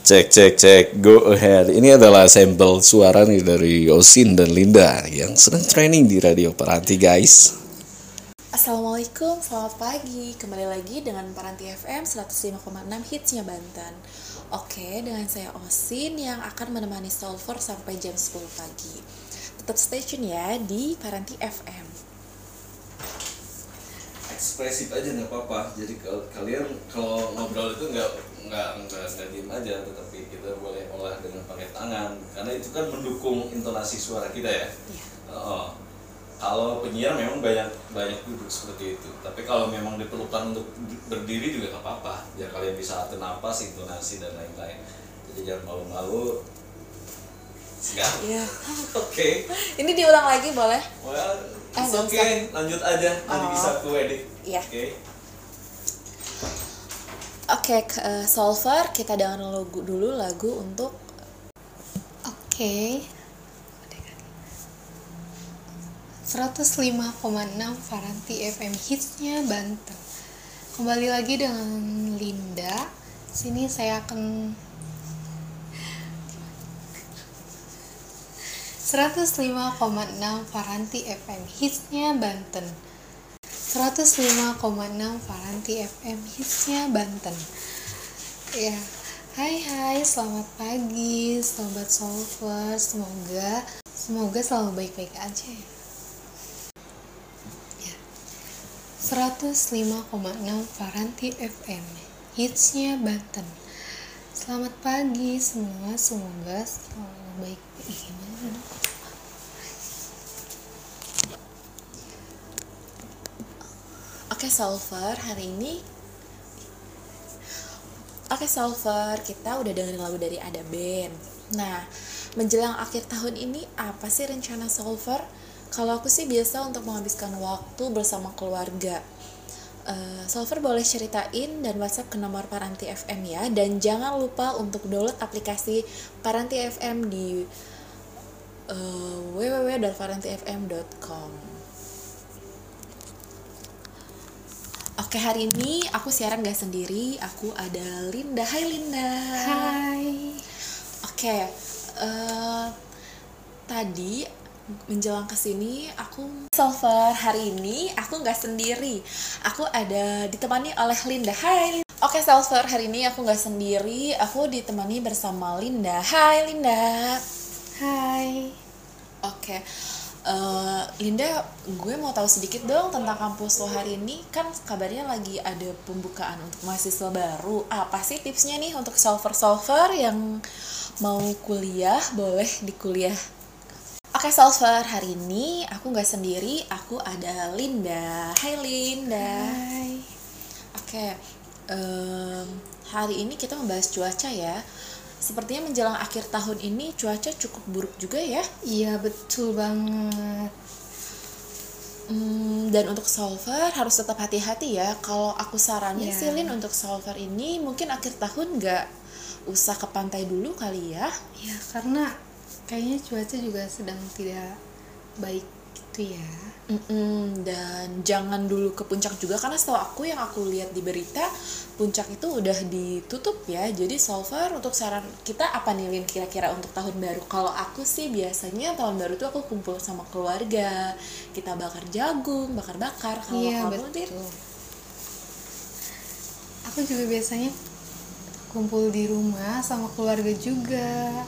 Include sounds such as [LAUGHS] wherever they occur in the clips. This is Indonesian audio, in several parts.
Cek cek cek go ahead. Ini adalah sampel suara nih dari Osin dan Linda yang sedang training di Radio Paranti guys. Assalamualaikum, selamat pagi. Kembali lagi dengan Paranti FM 105,6 hitsnya Banten. Oke, dengan saya Osin yang akan menemani Solver sampai jam 10 pagi. Tetap stay tune ya di Paranti FM. Ekspresif aja nggak apa-apa. Jadi kalau kalian kalau ngobrol itu nggak nggak nggak nggak diem aja, tetapi kita boleh olah dengan pakai tangan karena itu kan mendukung intonasi suara kita ya. Iya. Oh. Kalau penyiar memang banyak banyak duduk seperti itu. Tapi kalau memang diperlukan untuk berdiri juga nggak apa-apa. Biar kalian bisa atur napas, intonasi dan lain-lain. Jadi jangan malu-malu. Iya. [LAUGHS] Oke. Ini diulang lagi boleh? Well, Eh, nggak okay. Lanjut aja. Nanti Oh. bisa aku edit. Iya. Oke. Oke, ke- eh, Solver, kita lagu dulu lagu untuk Oke. 105,6 Faranti FM hitsnya Banten. Kembali lagi dengan Linda. Sini saya akan 105,6 Faranti FM hitsnya Banten. 105,6 Faranti FM hitsnya Banten. Ya, hai hai, selamat pagi, sobat solver. Semoga semoga selalu baik-baik aja ya. Ya. 105,6 Faranti FM hitsnya Banten. Selamat pagi semua, semoga selalu baik. Oke Solver, hari ini. Oke Solver, kita udah dengerin lagu dari Ada Band. Nah, menjelang akhir tahun ini apa sih rencana Solver? Kalau aku sih biasa untuk menghabiskan waktu bersama keluarga. Eh, Solver boleh ceritain dan WhatsApp ke nomor Paranti FM ya. Dan jangan lupa untuk download aplikasi Paranti FM di eh, www.parantifm.com Oke hari ini aku siaran gak sendiri, aku ada Linda. Hai Linda. Hai. Oke, eh, tadi menjelang ke sini aku Solver hari ini aku nggak sendiri, aku ada ditemani oleh Linda. Hai. Oke Solver hari ini aku nggak sendiri, aku ditemani bersama Linda. Hai Linda. Hai. Oke, eh, Linda, gue mau tahu sedikit dong tentang kampus lo hari ini. Kan kabarnya lagi ada pembukaan untuk mahasiswa baru. Apa sih tipsnya nih untuk solver-solver yang mau kuliah, boleh di kuliah? Oke, solver, hari ini aku nggak sendiri, aku ada Linda. Hai Linda. Hai. Oke, em, hari ini kita membahas cuaca ya. Sepertinya menjelang akhir tahun ini cuaca cukup buruk juga ya. Iya betul banget. Hmm, dan untuk solver harus tetap hati-hati ya. Kalau aku saranin Ya. sih Lin untuk solver ini mungkin akhir tahun nggak usah ke pantai dulu kali ya. Ya karena kayaknya cuaca juga sedang tidak baik gitu ya. Mm-mm, dan jangan dulu ke puncak juga karena setahu aku yang aku lihat di berita puncak itu udah ditutup ya. Jadi solver untuk saran kita apa nih Lin kira-kira untuk tahun baru? Kalau aku sih biasanya tahun baru tuh aku kumpul sama keluarga, kita bakar jagung, bakar-bakar. Kalau Iya kamu betul. Aku juga biasanya kumpul di rumah sama keluarga juga.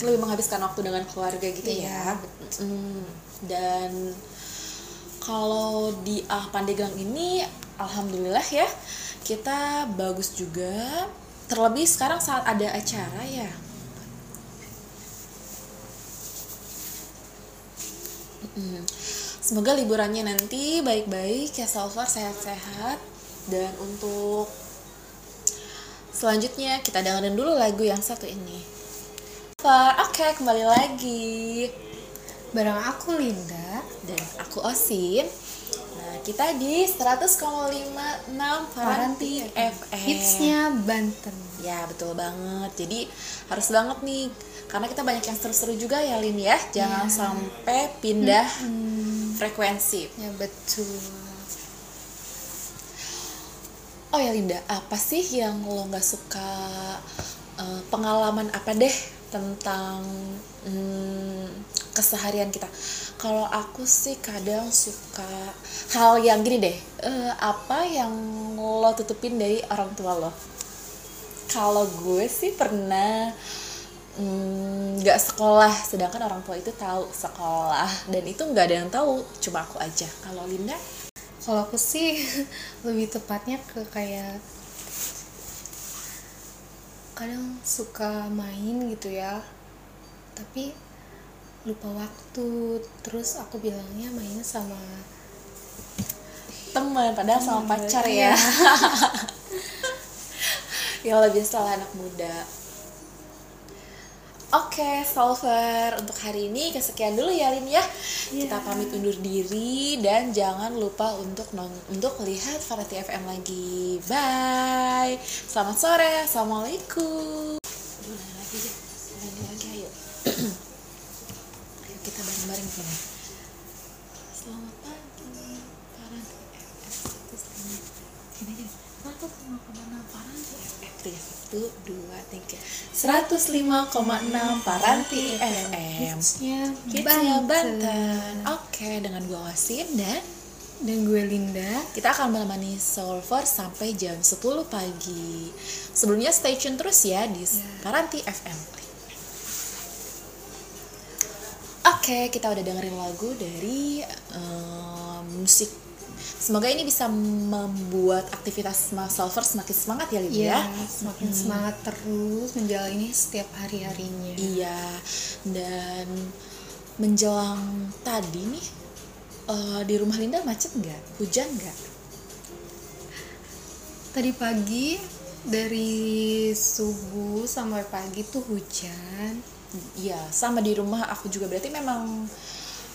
Lebih menghabiskan waktu dengan keluarga gitu Iya, ya. Dan kalau di Ah Pandeglang ini, alhamdulillah ya, kita bagus juga. Terlebih sekarang saat ada acara ya. Mm, Semoga liburannya nanti baik-baik ya Salvar sehat-sehat dan untuk selanjutnya kita dengerin dulu lagu yang satu ini. Oke kembali lagi Barang aku Linda. dan aku Osin. Nah kita di 100,56 Paranti FM. Hitsnya Banten. Ya betul banget. Jadi harus banget nih karena kita banyak yang seru-seru juga ya Lin ya. Jangan Iya. sampai pindah Hmm, frekuensi. Ya betul. Oh ya Linda, apa sih yang lo nggak suka eh, pengalaman apa deh tentang hmm, keseharian kita? Kalau aku sih kadang suka hal yang gini deh, eh, apa yang lo tutupin dari orang tua lo? Kalau gue sih pernah mm, nggak sekolah, sedangkan orang tua itu tahu sekolah dan itu nggak ada yang tahu, cuma aku aja. Kalau Linda? kalau aku sih [LAUGHS] lebih tepatnya ke kayak kadang suka main gitu ya. Tapi lupa waktu. Terus aku bilangnya mainnya sama teman padahal sama pacar iya. [LAUGHS] ya ya lebih salah anak muda Oke, solver untuk hari ini kesekian dulu ya Lin ya. Kita pamit undur diri dan jangan lupa untuk non untuk lihat Variety FM lagi. Bye. Selamat sore. Assalamualaikum. Aduh, lain lagi deh. Lain lagi ayo. ayo kita bareng-bareng sini. Selamat pagi. Variety FM satu setengah. Gini gini. Satu lima koma enam Paranti FM. Tiga satu dua tiga. Seratus lima koma enam Paranti FM. hitsnya Banten. Oke, dengan gue Wasin dan dan gue Linda kita akan menemani Solver sampai jam 10 pagi. Sebelumnya stay tune terus ya di Paranti FM. Oke, kita udah dengerin lagu dari eh, musik. Semoga ini bisa membuat aktivitas Mas Solver semakin semangat ya, Lin ya ya. semakin semangat terus menjalani setiap hari harinya Iya, dan menjelang tadi nih eh, di rumah Linda macet nggak? Hujan nggak? tadi pagi dari subuh sampai pagi tuh hujan Iya, sama di rumah aku juga berarti memang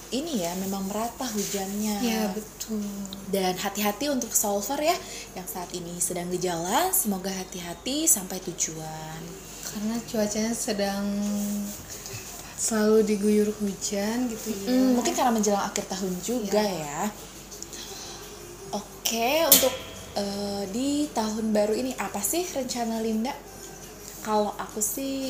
ini ya, memang merata hujannya. ya betul Dan hati-hati untuk solver ya yang saat ini sedang di jalan. Semoga hati-hati sampai tujuan. karena cuacanya sedang selalu diguyur hujan gitu ya Hmm, mungkin karena menjelang akhir tahun juga ya. Oke, untuk eh, di tahun baru ini apa sih rencana Linda? Kalau aku sih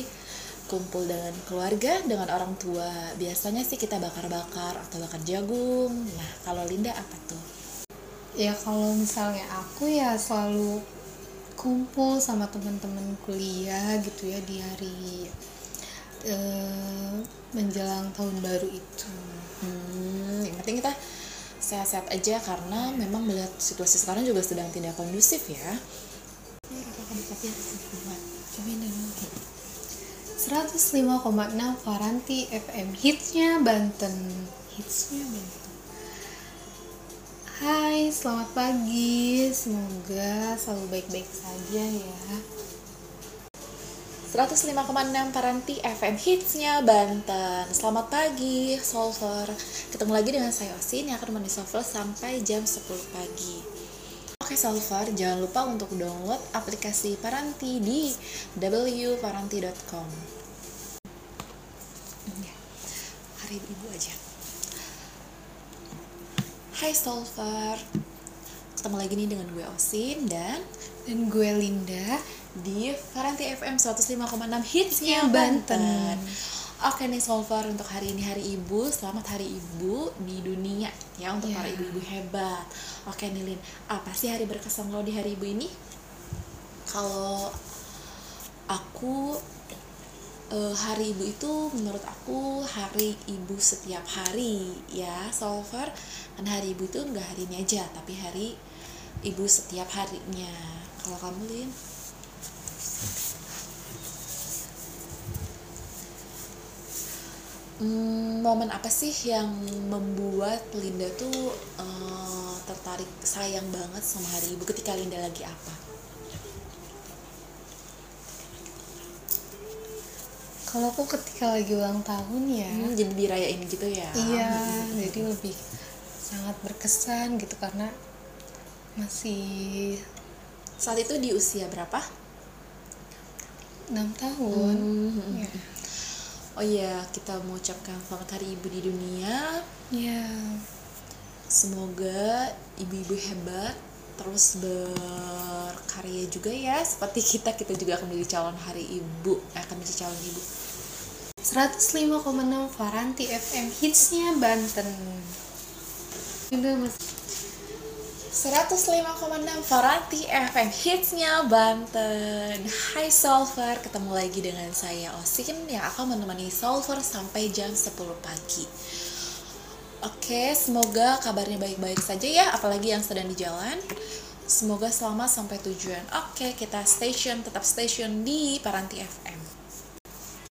kumpul dengan keluarga, dengan orang tua. Biasanya sih kita bakar-bakar atau bakar jagung. Nah, kalau Linda apa tuh? ya kalau misalnya aku ya selalu kumpul sama teman-teman kuliah gitu ya di hari eh, menjelang tahun baru itu Hmm, yang penting kita sehat-sehat aja karena memang melihat situasi sekarang juga sedang tidak kondusif ya. Dulu. 105,6 Faranti FM hitsnya Banten. Hitsnya Banten. Hai selamat pagi. Semoga selalu baik-baik saja ya. 105,6 Paranti FM hitsnya Banten. Selamat pagi Solver. Ketemu lagi dengan saya Osin yang akan menemani Solver sampai jam 10 pagi Oke Solver, jangan lupa untuk download aplikasi Paranti di wparanti.com Ya, Hari ibu aja Hai Solver Ketemu lagi nih dengan gue Osin dan dan gue Linda di Faranti FM 105,6 hitsnya Ya, Banten. Banten. Oke nih Solver untuk hari ini hari ibu, selamat hari ibu di dunia ya untuk Ya. para ibu-ibu hebat. Oke nih Lin, apa sih hari berkesan lo di hari ibu ini? Kalau aku eh, hari ibu itu menurut aku hari ibu setiap hari ya Solver kan hari ibu itu nggak hari ini aja tapi hari ibu setiap harinya kalau kamu Lin Hmm, momen apa sih yang membuat Linda tuh eh, tertarik sayang banget sama hari ibu ketika Linda lagi apa? kalau aku ketika lagi ulang tahun ya Hmm, jadi dirayain gitu ya? iya jadi lebih sangat berkesan gitu karena masih Saat itu di usia berapa? enam tahun Hmm. ya Oh iya, kita mau ucapkan selamat hari ibu di dunia. ya Semoga ibu-ibu hebat terus berkarya juga ya. Seperti kita kita juga akan menjadi calon hari ibu eh, akan menjadi calon ibu. 105,6 Faranti FM hitsnya Banten. Mas 105,6 Faranti FM hitsnya Banten Hai Solver, ketemu lagi dengan saya Osin yang akan menemani Solver sampai jam 10 pagi Oke, semoga kabarnya baik-baik saja ya, apalagi yang sedang di jalan. Semoga selamat sampai tujuan. Oke, kita station, tetap station di Paranti FM.